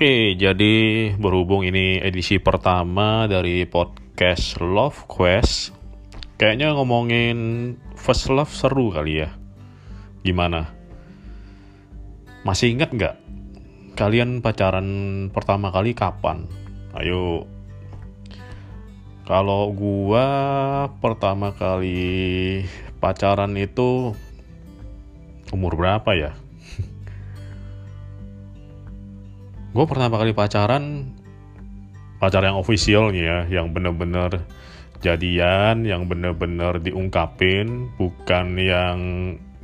Oke, jadi berhubung ini edisi pertama dari podcast Love Quest, kayaknya ngomongin first love seru kali ya. Gimana? Masih ingat nggak? Kalian pacaran pertama kali kapan? Ayo. Kalau gua pertama kali pacaran itu umur berapa ya? Gue pertama kali pacaran pacar yang official ya yang bener-bener jadian yang bener-bener diungkapin bukan yang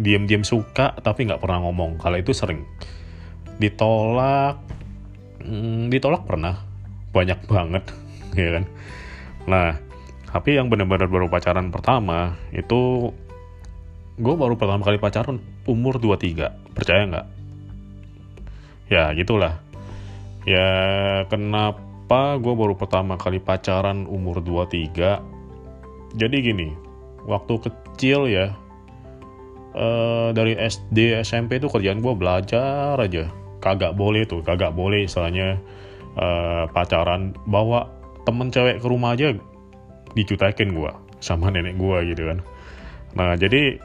diem-diem suka tapi nggak pernah ngomong. Kalau itu sering. Ditolak hmm, ditolak pernah. Banyak banget ya kan? Nah tapi yang bener-bener baru pacaran pertama itu gue baru pertama kali pacaran umur 23 percaya nggak? Ya gitulah ya kenapa gue baru pertama kali pacaran umur 23 jadi gini waktu kecil ya eh, dari SD SMP itu kerjaan gue belajar aja. Kagak boleh tuh kagak boleh istilahnya eh, pacaran. Bawa temen cewek ke rumah aja dicutekin gue sama nenek gue gitu kan. Nah jadi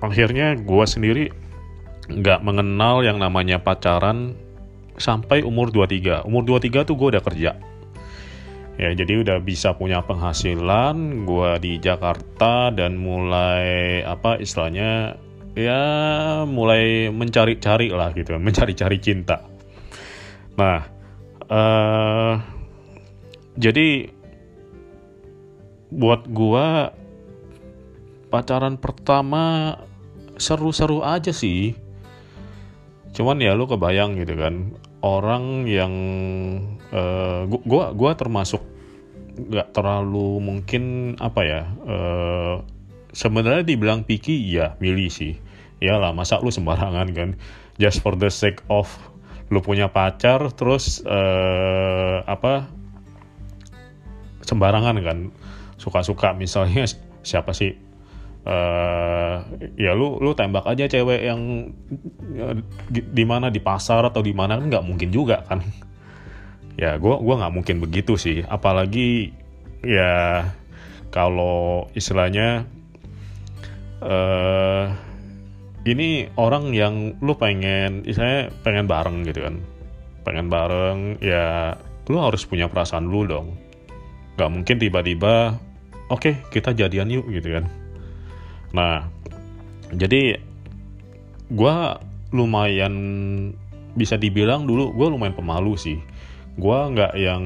akhirnya gue sendiri nggak mengenal yang namanya pacaran sampai umur 23. Umur 23 tuh gue udah kerja. Ya, jadi udah bisa punya penghasilan, gue di Jakarta dan mulai apa istilahnya ya mulai mencari-cari lah gitu, mencari-cari cinta. Nah, uh, jadi buat gue pacaran pertama seru-seru aja sih cuman ya lu kebayang gitu kan orang yang uh, gua gua termasuk nggak terlalu mungkin apa ya uh, sebenarnya dibilang picky ya milih sih. Ya lah masa lu sembarangan kan? Just for the sake of lu punya pacar terus uh, apa sembarangan kan? Suka-suka misalnya siapa sih uh, ya lu lu tembak aja cewek yang uh, di mana di pasar atau di mana kan nggak mungkin juga kan. Ya gue gua nggak mungkin begitu sih. Apalagi ya kalau istilahnya uh, ini orang yang lu pengen istilahnya pengen bareng gitu kan. Pengen bareng ya lu harus punya perasaan dulu dong. Nggak mungkin tiba-tiba oke okay, kita jadian yuk gitu kan Nah, jadi gue lumayan bisa dibilang dulu gue lumayan pemalu sih. Gue nggak yang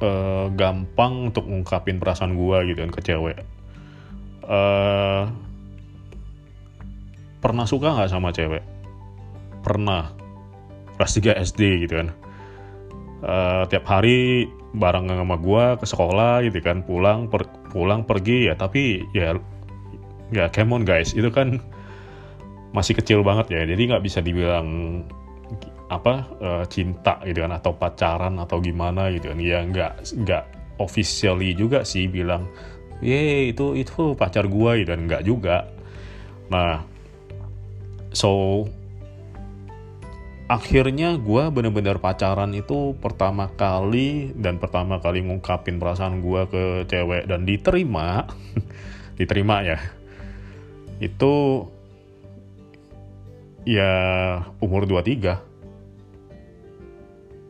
uh, gampang untuk ngungkapin perasaan gue gitu kan ke cewek. Uh, pernah suka nggak sama cewek? Pernah. Kelas 3 SD gitu kan. Uh, tiap hari bareng sama gue ke sekolah gitu kan pulang per, pulang pergi ya tapi ya ya come on guys. Itu kan masih kecil banget ya. Jadi nggak bisa dibilang apa uh, cinta gitu kan atau pacaran atau gimana gitu kan. Ya nggak nggak officially juga sih bilang ye itu itu pacar gua gitu kan. Nggak juga. Nah so akhirnya gue bener-bener pacaran itu pertama kali dan pertama kali ngungkapin perasaan gue ke cewek dan diterima. Diterima ya itu ya umur 23.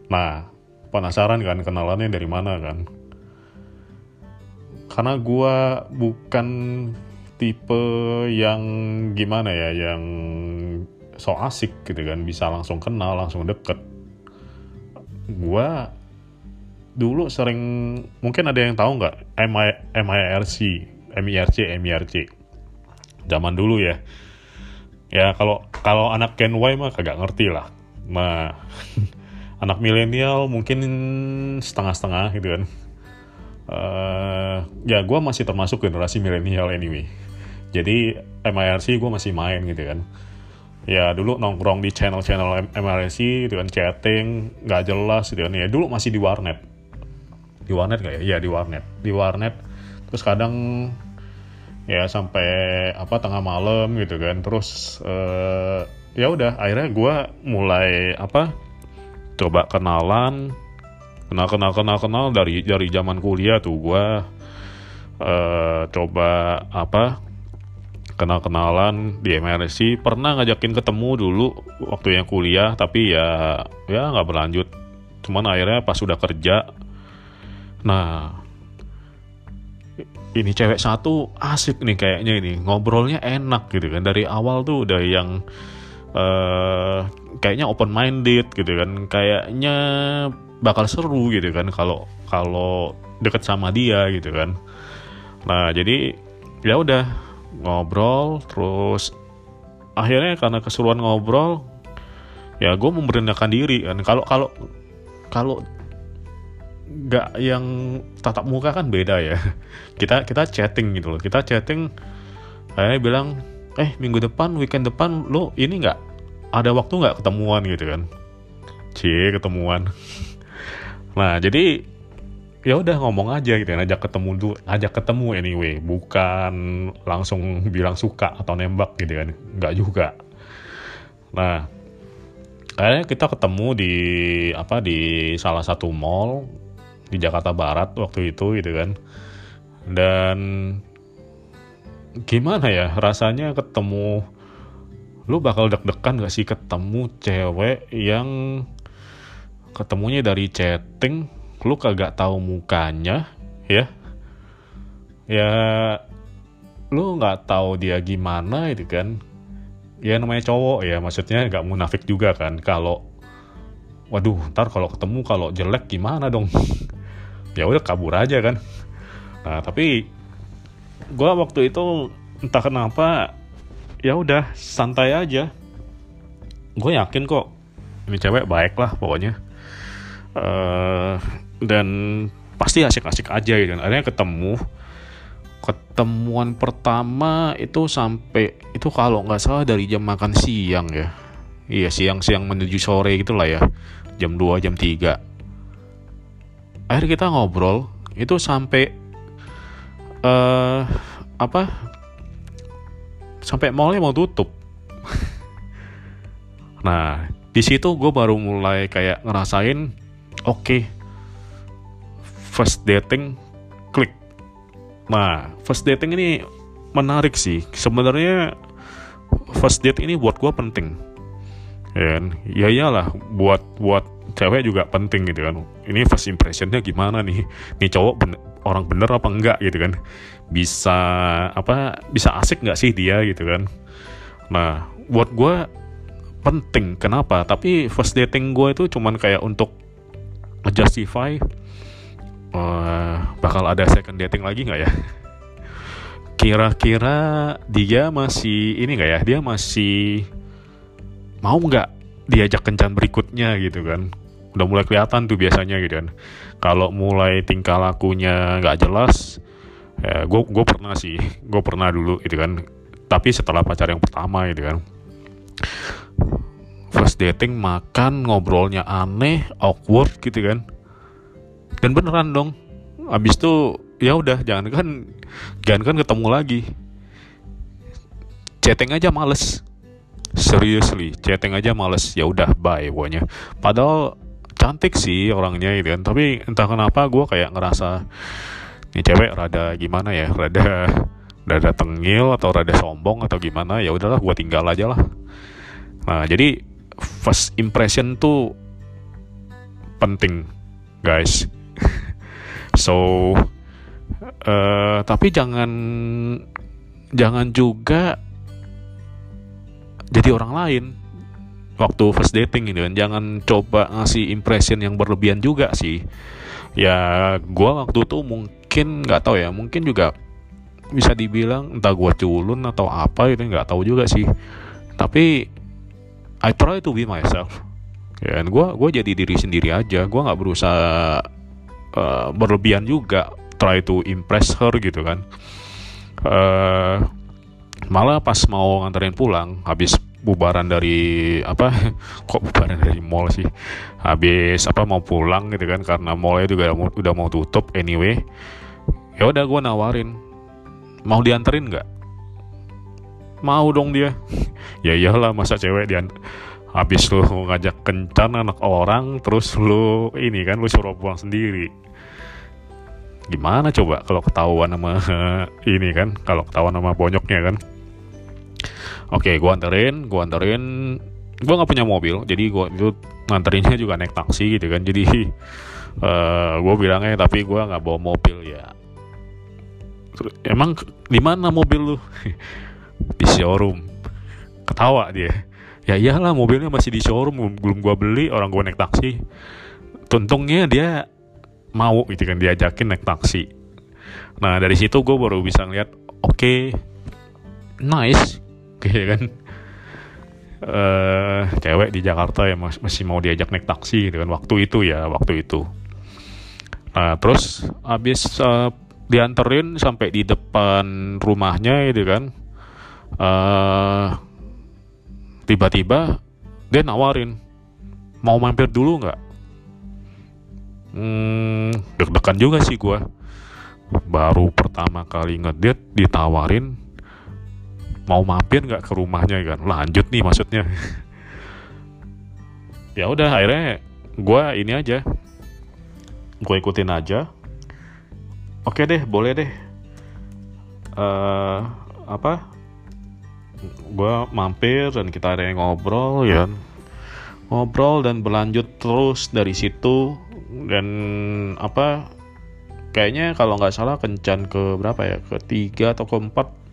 Nah, penasaran kan kenalannya dari mana kan? Karena gue bukan tipe yang gimana ya, yang so asik gitu kan, bisa langsung kenal, langsung deket. Gue dulu sering, mungkin ada yang tahu nggak MIRC, MIRC, MIRC zaman dulu ya ya kalau kalau anak Gen Y mah kagak ngerti lah nah anak milenial mungkin setengah-setengah gitu kan uh, ya gue masih termasuk generasi milenial anyway jadi MIRC gue masih main gitu kan ya dulu nongkrong di channel-channel MIRC gitu kan chatting nggak jelas gitu kan ya dulu masih di warnet di warnet gak ya? Iya di warnet. Di warnet. Terus kadang ya sampai apa tengah malam gitu kan. Terus uh, ya udah akhirnya gue mulai apa coba kenalan. Kenal kenal kenal kenal. Dari dari zaman kuliah tuh gue uh, coba apa kenal kenalan di MRC pernah ngajakin ketemu dulu waktu yang kuliah tapi ya ya nggak berlanjut. Cuman akhirnya pas sudah kerja nah ini cewek satu asik nih kayaknya ini. Ngobrolnya enak gitu kan. Dari awal tuh udah yang uh, kayaknya open minded gitu kan. Kayaknya bakal seru gitu kan kalau kalau deket sama dia gitu kan. Nah jadi ya udah ngobrol terus akhirnya karena keseruan ngobrol ya gue memberanikan diri kan. Kalau kalau kalau nggak yang tatap muka kan beda ya. Kita kita chatting gitu loh. Kita chatting saya bilang eh minggu depan weekend depan lo ini nggak? Ada waktu nggak ketemuan? gitu kan. Cie ketemuan. Nah jadi ya udah ngomong aja gitu kan ajak ketemu dulu ajak ketemu anyway. Bukan langsung bilang suka atau nembak gitu kan. Nggak juga. Nah kayaknya kita ketemu di apa di salah satu mall di Jakarta Barat waktu itu gitu kan. Dan gimana ya rasanya ketemu lu bakal deg-degan gak sih ketemu cewek yang ketemunya dari chatting lu kagak tahu mukanya ya? Ya lu nggak tahu dia gimana itu kan. Ya namanya cowok ya maksudnya nggak munafik juga kan. Kalau waduh ntar kalau ketemu kalau jelek gimana dong ya udah kabur aja kan. Nah tapi gue waktu itu entah kenapa ya udah santai aja. Gue yakin kok ini cewek baik lah pokoknya. Uh, dan pasti asik-asik aja gitu. Akhirnya ketemu. Ketemuan pertama itu sampai itu kalau nggak salah dari jam makan siang ya. Iya siang-siang menuju sore gitulah ya. Jam 2 jam 3 akhirnya kita ngobrol itu sampai uh, apa sampai mallnya mau tutup. Nah di situ gue baru mulai kayak ngerasain oke okay, first dating klik. Nah first dating ini menarik sih. Sebenarnya first date ini buat gue penting. Dan ya iyalah buat buat cewek juga penting gitu kan. Ini first impressionnya gimana nih? Nih cowok bener, orang bener apa enggak gitu kan. Bisa apa bisa asik nggak sih dia gitu kan. Nah buat gue penting. Kenapa? Tapi first dating gue itu cuman kayak untuk justify uh, bakal ada second dating lagi nggak ya? Kira-kira dia masih ini nggak ya? Dia masih mau nggak diajak kencan berikutnya gitu kan udah mulai kelihatan tuh biasanya gitu kan. Kalau mulai tingkah lakunya nggak jelas ya gue gue pernah sih gue pernah dulu gitu kan. Tapi setelah pacar yang pertama gitu kan. First dating makan ngobrolnya aneh awkward gitu kan. Dan beneran dong. Abis itu ya udah jangan kan jangan kan ketemu lagi. Chatting aja males. Seriously chatting aja males. Ya udah bye pokoknya. Padahal cantik sih orangnya gitu kan. Tapi entah kenapa gue kayak ngerasa ini cewek rada gimana ya? Rada rada tengil atau rada sombong atau gimana? Ya udahlah gue tinggal aja lah. Nah jadi first impression tuh penting guys. So uh, tapi jangan jangan juga jadi orang lain waktu first dating ini kan. Jangan coba ngasih impression yang berlebihan juga sih. Ya gue waktu itu mungkin nggak tahu ya mungkin juga bisa dibilang entah gue culun atau apa itu nggak tahu juga sih. Tapi I try to be myself. Ya kan gue gue jadi diri sendiri aja. Gue nggak berusaha uh, berlebihan juga try to impress her gitu kan. Uh, malah pas mau nganterin pulang habis bubaran dari apa kok bubaran dari mall sih? Habis apa mau pulang gitu kan karena mallnya juga udah mau, tutup anyway. Ya udah gue nawarin. Mau dianterin nggak? Mau dong dia. Ya iyalah masa cewek dia habis lu ngajak kencan anak orang terus lu ini kan lu suruh pulang sendiri. Gimana coba kalau ketahuan sama ini kan kalau ketahuan sama bonyoknya kan oke gua anterin gua anterin. Gua nggak punya mobil jadi gua itu nganterinnya juga naik taksi gitu kan. Jadi uh, gua bilangnya tapi gua nggak bawa mobil ya. Emang di mana mobil lu? Di showroom. Ketawa dia. Ya iyalah mobilnya masih di showroom belum gua beli. Orang gua naik taksi. Tuntungnya dia mau gitu kan diajakin naik taksi. Nah dari situ gue baru bisa ngeliat oke okay, nice kayak kan? Uh, cewek di Jakarta ya masih mau diajak naik taksi gitu kan waktu itu ya waktu itu. Nah terus abis uh, dianterin sampai di depan rumahnya gitu kan uh, tiba-tiba dia nawarin mau mampir dulu nggak? Hmm, deg-degan juga sih gue baru pertama kali ngedit ditawarin mau mampir nggak ke rumahnya kan? Lanjut nih maksudnya. Ya udah akhirnya gue ini aja. Gue ikutin aja. Oke deh boleh deh. Uh, apa? Gue mampir dan kita ada yang ngobrol ya ngobrol dan berlanjut terus dari situ. Dan apa? Kayaknya kalau nggak salah kencan ke berapa ya? Ketiga atau keempat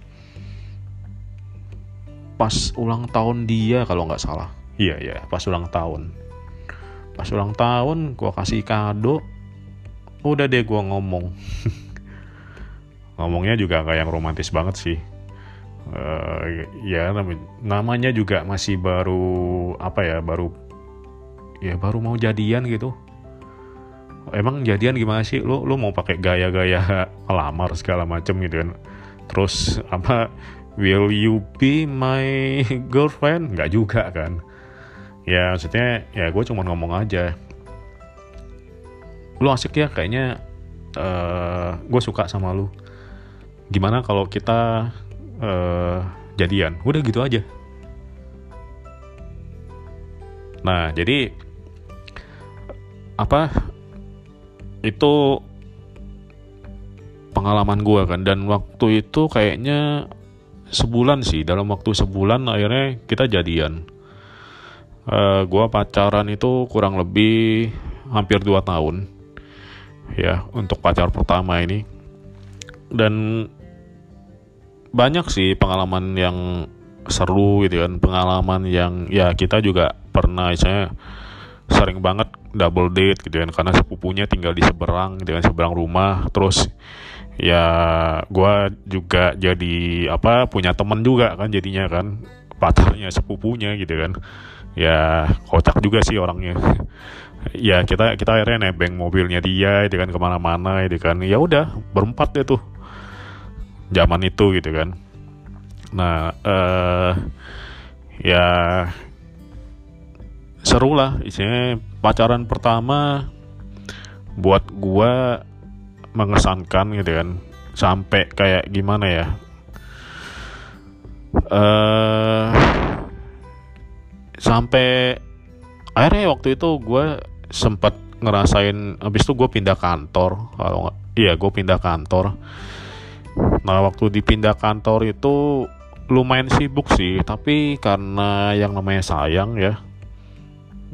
pas ulang tahun dia kalau nggak salah. Iya iya pas ulang tahun. Pas ulang tahun gue kasih kado udah deh gue ngomong. Ngomongnya juga kayak yang romantis banget sih. Uh, ya namanya juga masih baru apa ya baru ya baru mau jadian gitu. Emang jadian gimana sih? Lu lu mau pakai gaya-gaya lamar segala macem gitu kan. Terus apa will you be my girlfriend? Nggak juga kan. Ya maksudnya ya gue cuma ngomong aja. Lu asik ya kayaknya uh, eh, gue suka sama lu. Gimana kalau kita uh, jadian? Udah gitu aja. Nah jadi apa itu pengalaman gue kan. Dan waktu itu kayaknya sebulan sih dalam waktu sebulan akhirnya kita jadian. Uh, gue pacaran itu kurang lebih hampir 2 tahun ya untuk pacar pertama ini. Dan banyak sih pengalaman yang seru gitu kan pengalaman yang ya kita juga pernah misalnya sering banget double date gitu kan karena sepupunya tinggal di seberang gitu kan seberang rumah terus ya gue juga jadi apa punya temen juga kan jadinya kan. Pacarnya sepupunya gitu kan. Ya kocak juga sih orangnya. Ya kita kita akhirnya nebeng mobilnya dia itu kan ke mana-mana itu kan. Ya udah berempat deh tuh. Zaman itu gitu kan. Nah uh, ya seru lah. Isinya pacaran pertama buat gua mengesankan gitu kan. Sampai kayak gimana ya? Uh, sampai akhirnya waktu itu gue sempat ngerasain habis itu gue pindah kantor kalau nggak iya gue pindah kantor. Nah waktu dipindah kantor itu lumayan sibuk sih tapi karena yang namanya sayang ya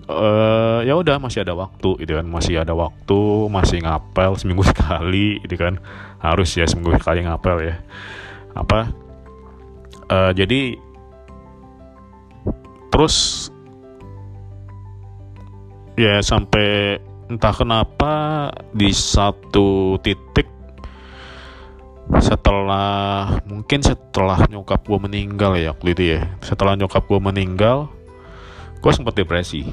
uh, ya udah masih ada waktu gitu kan. Masih ada waktu masih ngapel seminggu sekali gitu kan. Harus ya seminggu sekali ngapel ya. Apa? Uh, jadi terus ya sampai entah kenapa di satu titik setelah mungkin setelah nyokap gue meninggal ya waktu itu ya. Setelah nyokap gue meninggal gue sempat depresi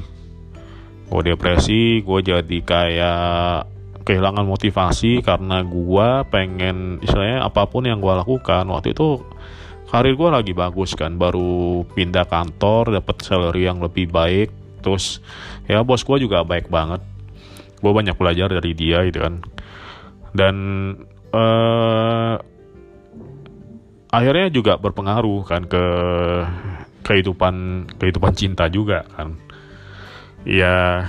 gue depresi gue jadi kayak kehilangan motivasi karena gue pengen istilahnya apa pun yang gue lakukan. Waktu itu karir gue lagi bagus kan baru pindah kantor dapat salary yang lebih baik. Terus ya bos gue juga baik banget. Gue banyak belajar dari dia gitu kan. Dan uh, akhirnya juga berpengaruh kan ke kehidupan kehidupan cinta juga kan ya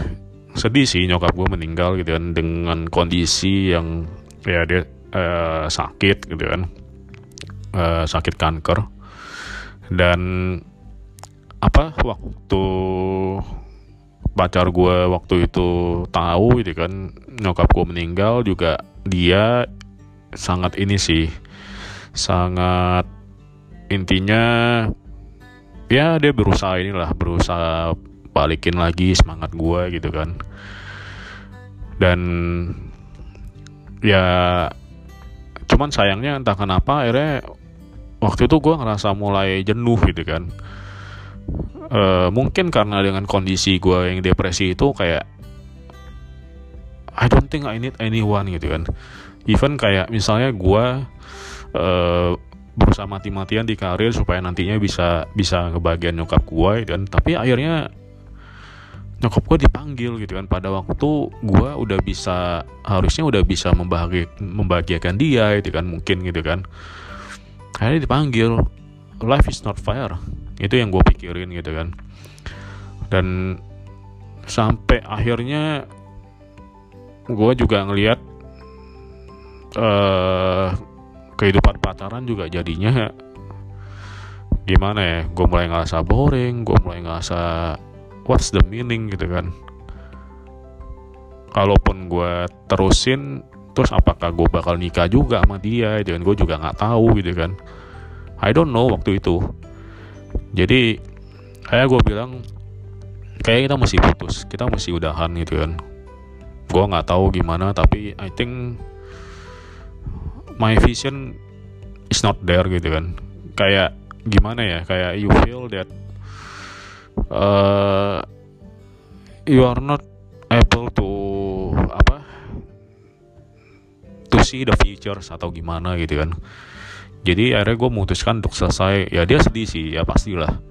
sedih sih nyokap gue meninggal gitu kan dengan kondisi yang ya dia uh, sakit gitu kan. Uh, sakit kanker. Dan apa waktu pacar gue waktu itu tahu gitu kan nyokap gue meninggal juga dia sangat ini sih sangat intinya ya dia berusaha inilah berusaha balikin lagi semangat gue gitu kan. Dan ya cuman sayangnya entah kenapa akhirnya waktu itu gue ngerasa mulai jenuh gitu kan. E, mungkin karena dengan kondisi gue yang depresi itu kayak I don't think I need anyone gitu kan. Even kayak misalnya gue uh, berusaha mati-matian di karir supaya nantinya bisa bisa kebagian nyokap gue dan tapi akhirnya nyokap gue dipanggil gitu kan. Pada waktu gue udah bisa harusnya udah bisa membahagi, membahagiakan dia gitu kan mungkin gitu kan. Akhirnya dipanggil life is not fair. Itu yang gue pikirin gitu kan. Dan sampai akhirnya gue juga ngelihat uh, kehidupan pacaran juga jadinya gimana ya gue mulai ngerasa boring gue mulai ngerasa what's the meaning gitu kan. Kalaupun gue terusin terus apakah gue bakal nikah juga sama dia gitu kan. Gue juga nggak tahu gitu kan. I don't know waktu itu. Jadi kayak gue bilang kayak kita mesti putus kita mesti udahan gitu kan. Gue nggak tahu gimana tapi I think my vision is not there gitu kan. Kayak gimana ya kayak you feel that uh, you are not able to apa to see the futures atau gimana gitu kan. Jadi akhirnya gue memutuskan untuk selesai. Ya dia sedih sih ya pastilah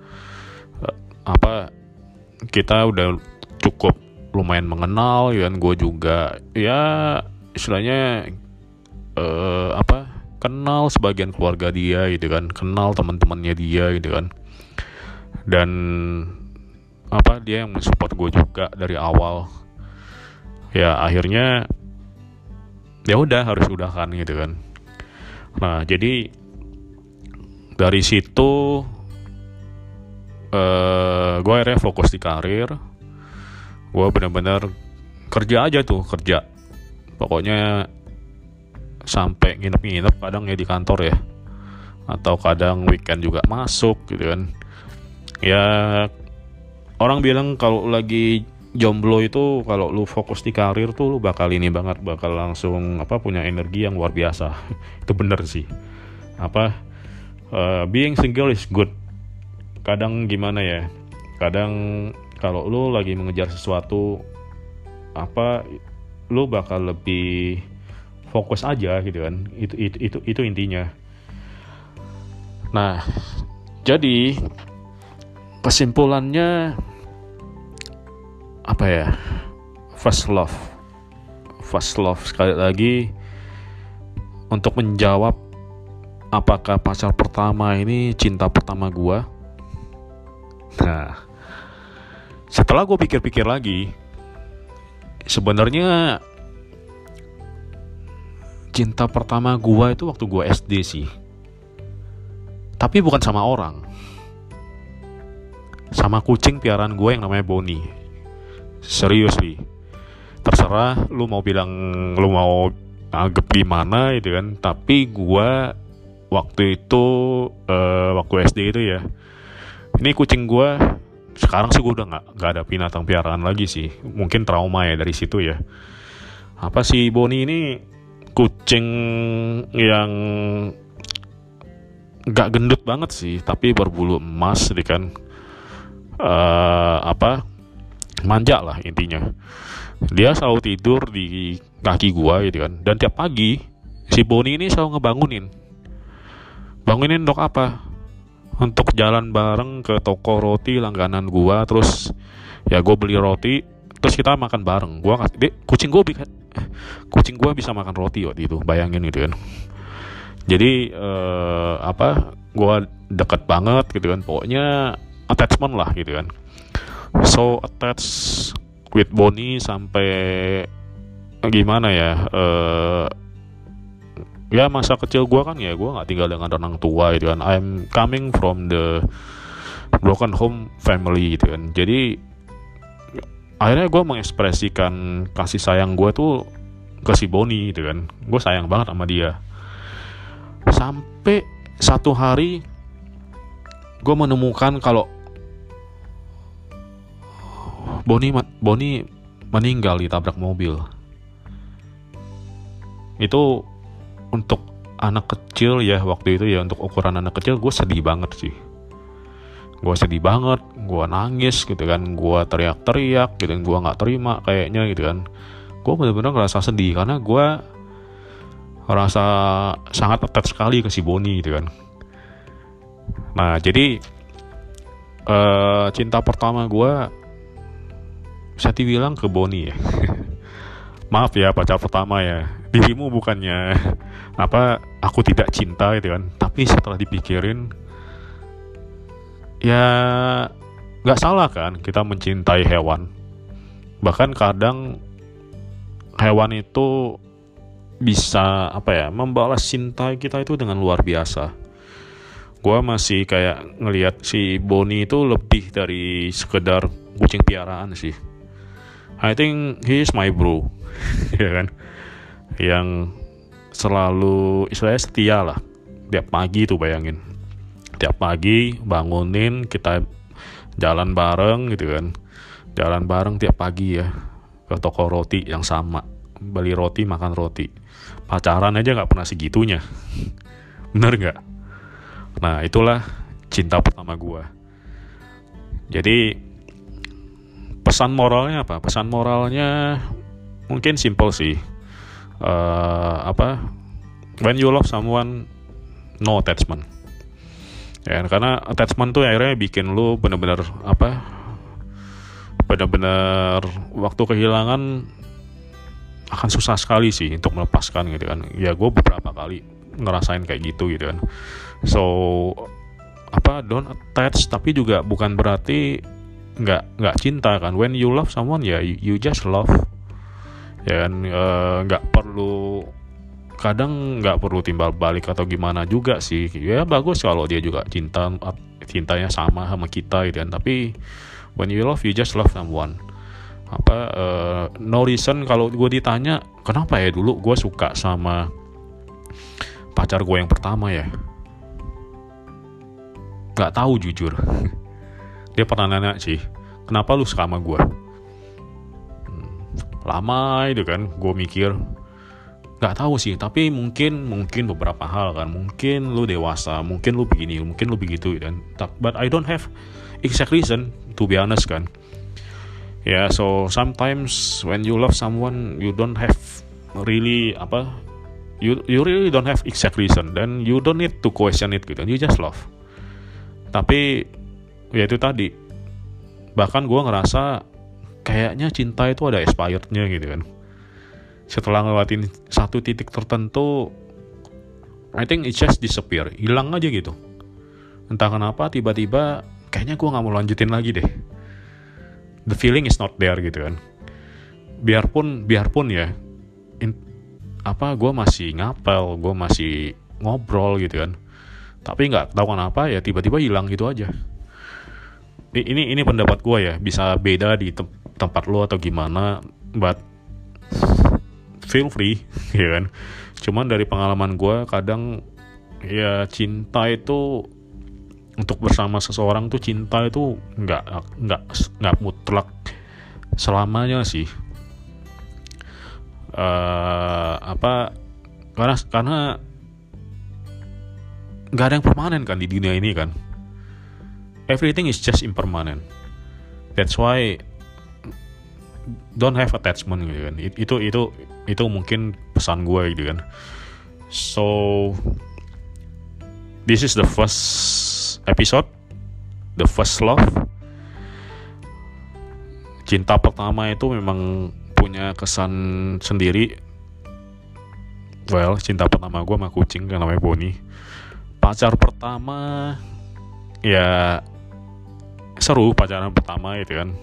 uh, apa kita udah cukup lumayan mengenal ya kan. Gue juga ya istilahnya uh, apa kenal sebagian keluarga dia gitu kan. Kenal teman-temannya dia gitu kan. Dan apa dia yang mensupport gue juga dari awal. Ya akhirnya ya udah harus udah kan gitu kan. Nah jadi dari situ uh, gue akhirnya fokus di karir. Gue bener-bener kerja aja tuh kerja. Pokoknya sampai nginep-nginep kadang ya di kantor ya. Atau kadang weekend juga masuk gitu kan. Ya orang bilang kalau lagi jomblo itu kalau lu fokus di karir tuh lu bakal ini banget bakal langsung apa punya energi yang luar biasa. Itu bener sih. Apa uh, being single is good. Kadang gimana ya kadang kalau lu lagi mengejar sesuatu apa lu bakal lebih fokus aja gitu kan. Itu itu itu, itu intinya. Nah jadi kesimpulannya apa ya first love first love sekali lagi untuk menjawab apakah pacar pertama ini cinta pertama gua nah setelah gue pikir-pikir lagi sebenarnya cinta pertama gua itu waktu gua SD sih. Tapi bukan sama orang. Sama kucing piaraan gue yang namanya Boni. Serius li. Terserah lu mau bilang lu mau anggap gimana gitu kan. Tapi gua waktu itu uh, waktu SD itu ya. Ini kucing gua sekarang sih gue udah nggak nggak ada binatang piaraan lagi sih mungkin trauma ya dari situ ya apa sih Boni ini kucing yang nggak gendut banget sih tapi berbulu emas nih kan uh, apa manja lah intinya. Dia selalu tidur di kaki gua gitu kan. Dan tiap pagi si Boni ini selalu ngebangunin. Bangunin untuk apa? Untuk jalan bareng ke toko roti langganan gua terus ya gue beli roti terus kita makan bareng. Gua kasih kucing bisa kucing gue bisa makan roti waktu itu bayangin gitu kan. Jadi uh, apa gue deket banget gitu kan. Pokoknya attachment lah gitu kan. So attached with Bonnie sampai gimana ya uh, ya masa kecil gue kan ya gue nggak tinggal dengan orang tua gitu kan. I'm coming from the broken home family gitu kan. Jadi akhirnya gue mengekspresikan kasih sayang gue tuh ke si Boni gitu kan. Gue sayang banget sama dia. Sampai satu hari gue menemukan kalau Boni Boni meninggal ditabrak mobil. Itu untuk anak kecil ya waktu itu ya untuk ukuran anak kecil gue sedih banget sih. Gue sedih banget gue nangis gitu kan gue teriak-teriak gitu gue nggak terima kayaknya gitu kan. Gue bener-bener ngerasa sedih karena gue rasa sangat attach sekali ke si Boni gitu kan nah jadi uh, cinta pertama gue bisa dibilang ke Boni ya. Maaf ya pacar pertama ya. Dirimu bukannya apa aku tidak cinta gitu kan. Tapi setelah dipikirin ya nggak salah kan kita mencintai hewan. Bahkan kadang hewan itu bisa apa ya membalas cinta kita itu dengan luar biasa gue masih kayak ngelihat si Boni itu lebih dari sekedar kucing piaraan sih. I think he is my bro ya kan? Yang selalu istilahnya setia lah. Tiap pagi tuh bayangin. Tiap pagi bangunin kita jalan bareng gitu kan. Jalan bareng tiap pagi ya ke toko roti yang sama. Beli roti makan roti. Pacaran aja nggak pernah segitunya. Bener nggak nah itulah cinta pertama gua. Jadi pesan moralnya apa? Pesan moralnya mungkin simple sih. Uh, apa? When you love someone no attachment. Ya karena attachment tuh akhirnya bikin lu bener-bener apa? Bener-bener waktu kehilangan akan susah sekali sih untuk melepaskan gitu kan. Ya gue beberapa kali ngerasain kayak gitu gitu kan so apa don't attach tapi juga bukan berarti nggak nggak cinta kan. When you love someone ya you, you just love. Ya kan eh, nggak uh, perlu kadang nggak perlu timbal balik atau gimana juga sih. Ya bagus kalau dia juga cinta cintanya sama sama kita gitu kan. Tapi when you love you just love someone. Apa uh, no reason kalau gue ditanya kenapa ya dulu gue suka sama pacar gue yang pertama ya nggak tahu jujur. Dia pernah nanya sih kenapa lu suka sama gue lama itu kan gue mikir. Nggak tahu sih tapi mungkin mungkin beberapa hal kan. Mungkin lu dewasa mungkin lu begini mungkin lu begitu dan but I don't have exact reason to be honest kan. Ya yeah, so sometimes when you love someone you don't have really apa you you really don't have exact reason. Dan you don't need to question it gitu. You just love tapi ya itu tadi. Bahkan gue ngerasa kayaknya cinta itu ada expirednya gitu kan. Setelah ngelewatin satu titik tertentu I think it just disappear. Hilang aja gitu. Entah kenapa tiba-tiba kayaknya gue nggak mau lanjutin lagi deh. The feeling is not there gitu kan. Biarpun biarpun ya in, apa gue masih ngapel gue masih ngobrol gitu kan tapi nggak tahu kenapa ya tiba-tiba hilang gitu aja. Ini ini pendapat gue ya bisa beda di te tempat lo atau gimana but feel free ya kan? Cuman dari pengalaman gue kadang ya cinta itu untuk bersama seseorang tuh cinta itu nggak nggak nggak mutlak selamanya sih. Uh, apa karena karena nggak ada yang permanen kan di dunia ini kan? Everything is just impermanent. That's why don't have attachment gitu kan. Itu itu itu mungkin pesan gue gitu kan. So this is the first episode the first love. Cinta pertama itu memang punya kesan sendiri. Well cinta pertama gue sama kucing yang namanya Boni pacar pertama. Ya seru pacaran pertama gitu kan.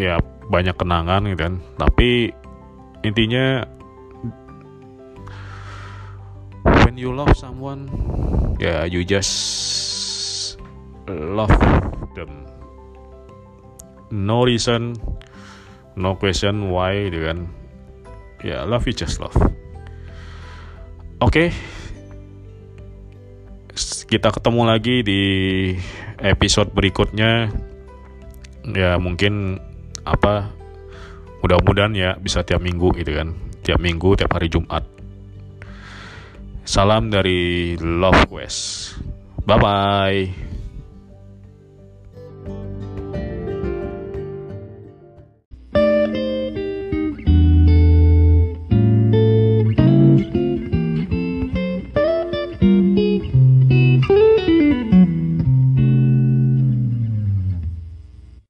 Ya banyak kenangan gitu kan. Tapi intinya when you love someone ya you just love them. No reason no question why gitu kan. Ya love you just love. Oke. okay. Kita ketemu lagi di episode berikutnya. Ya mungkin apa mudah-mudahan ya bisa tiap minggu gitu kan. Tiap minggu tiap hari Jumat. Salam dari Love Quest. Bye bye